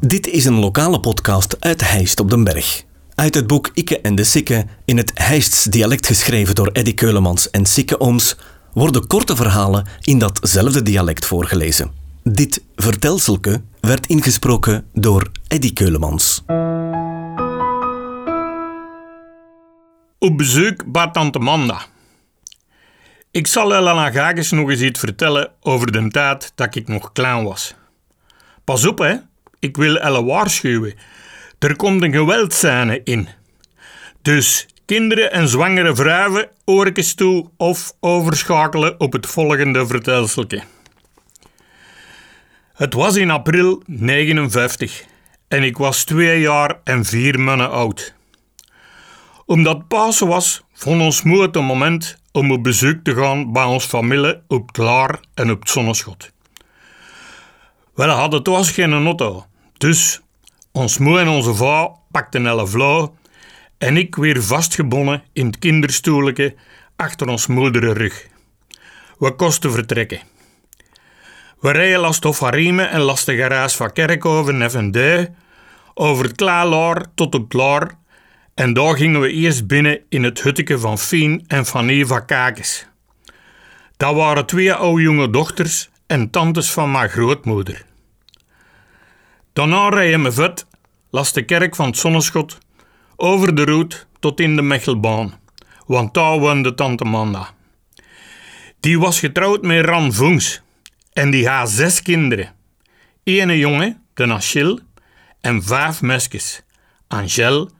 Dit is een lokale podcast uit Heist op den Berg. Uit het boek Ikke en de Sikke, in het Heists dialect geschreven door Eddy Keulemans en Sikke Ooms, worden korte verhalen in datzelfde dialect voorgelezen. Dit vertelselke werd ingesproken door Eddy Keulemans. Op bezoek bij tante Manda. Ik zal Gages nog eens iets vertellen over de tijd dat ik nog klein was. Pas op, hè. Ik wil Elle waarschuwen. Er komt een geweldscène in. Dus kinderen en zwangere vrouwen oorkes toe of overschakelen op het volgende vertelselke. Het was in april 59 en ik was twee jaar en vier maanden oud. Omdat Pasen was, vond ons moe het een moment om op bezoek te gaan bij ons familie op het Laar en op het Zonneschot. We hadden toch geen auto, dus ons moe en onze vrouw pakten elle vlauw en ik weer vastgebonden in het kinderstoeletje achter ons moedere rug. We kosten vertrekken. We rijden last of Harime en last de van Kerkhoven en Vendee, over het Klaarlaar tot op het Laar en daar gingen we eerst binnen in het hutteke van Fien en van Eva Kakes. Dat waren twee oude jonge dochters en tantes van mijn grootmoeder. Daarna rijden we vet, de kerk van het Zonneschot, over de route tot in de Mechelbaan, want daar woonde tante Manda. Die was getrouwd met Ran Voens en die had zes kinderen. Ene jongen, de Achille, en vijf meisjes, Angèle,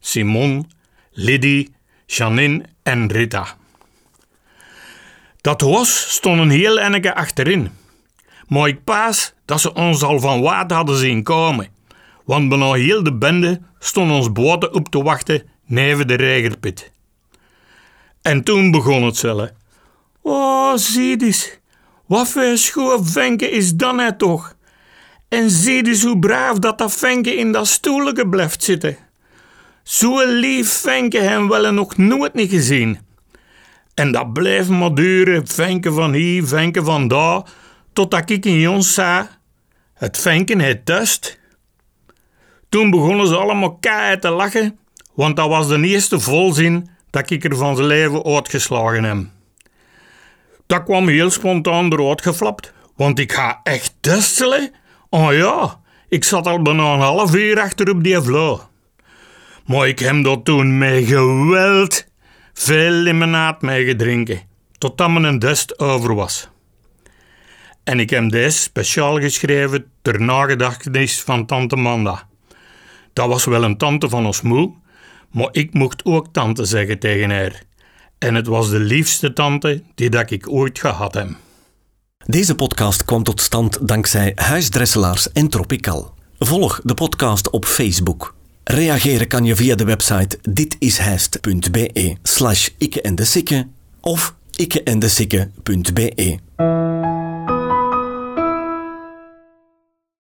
Simon, Liddy, Janine en Rita. Dat was stond een heel enneke achterin. Maar ik paas dat ze ons al van water hadden zien komen. Want bijna heel de bende stond ons boten op te wachten neven de regerpit. En toen begon het zellen. Oh, zie wat voor schoon venke is dan net toch? En zie eens hoe braaf dat dat venke in dat stoelje blijft zitten. Zo'n lief venke hem wel nog nooit niet gezien. En dat bleef maar duren, venke van hier, venke van daar, totdat ik in Jons zei, het venken het tust. Toen begonnen ze allemaal keihard te lachen, want dat was de eerste volzin dat ik er van zijn leven uitgeslagen heb. Dat kwam heel spontaan eruit geflapt, want ik ga echt testelen. Oh ja, ik zat al bijna een half uur achter op die vlauw. Maar ik heb dat toen met geweld veel limonade mee gedrinken, totdat mijn dest over was. En ik heb deze speciaal geschreven ter nagedachtenis van tante Manda. Dat was wel een tante van ons moe, maar ik mocht ook tante zeggen tegen haar. En het was de liefste tante die dat ik ooit gehad heb. Deze podcast kwam tot stand dankzij Huisdresselaars en Tropical. Volg de podcast op Facebook. Reageren kan je via de website ditishijst.be slash ikke en de of ikkeendesikke.be.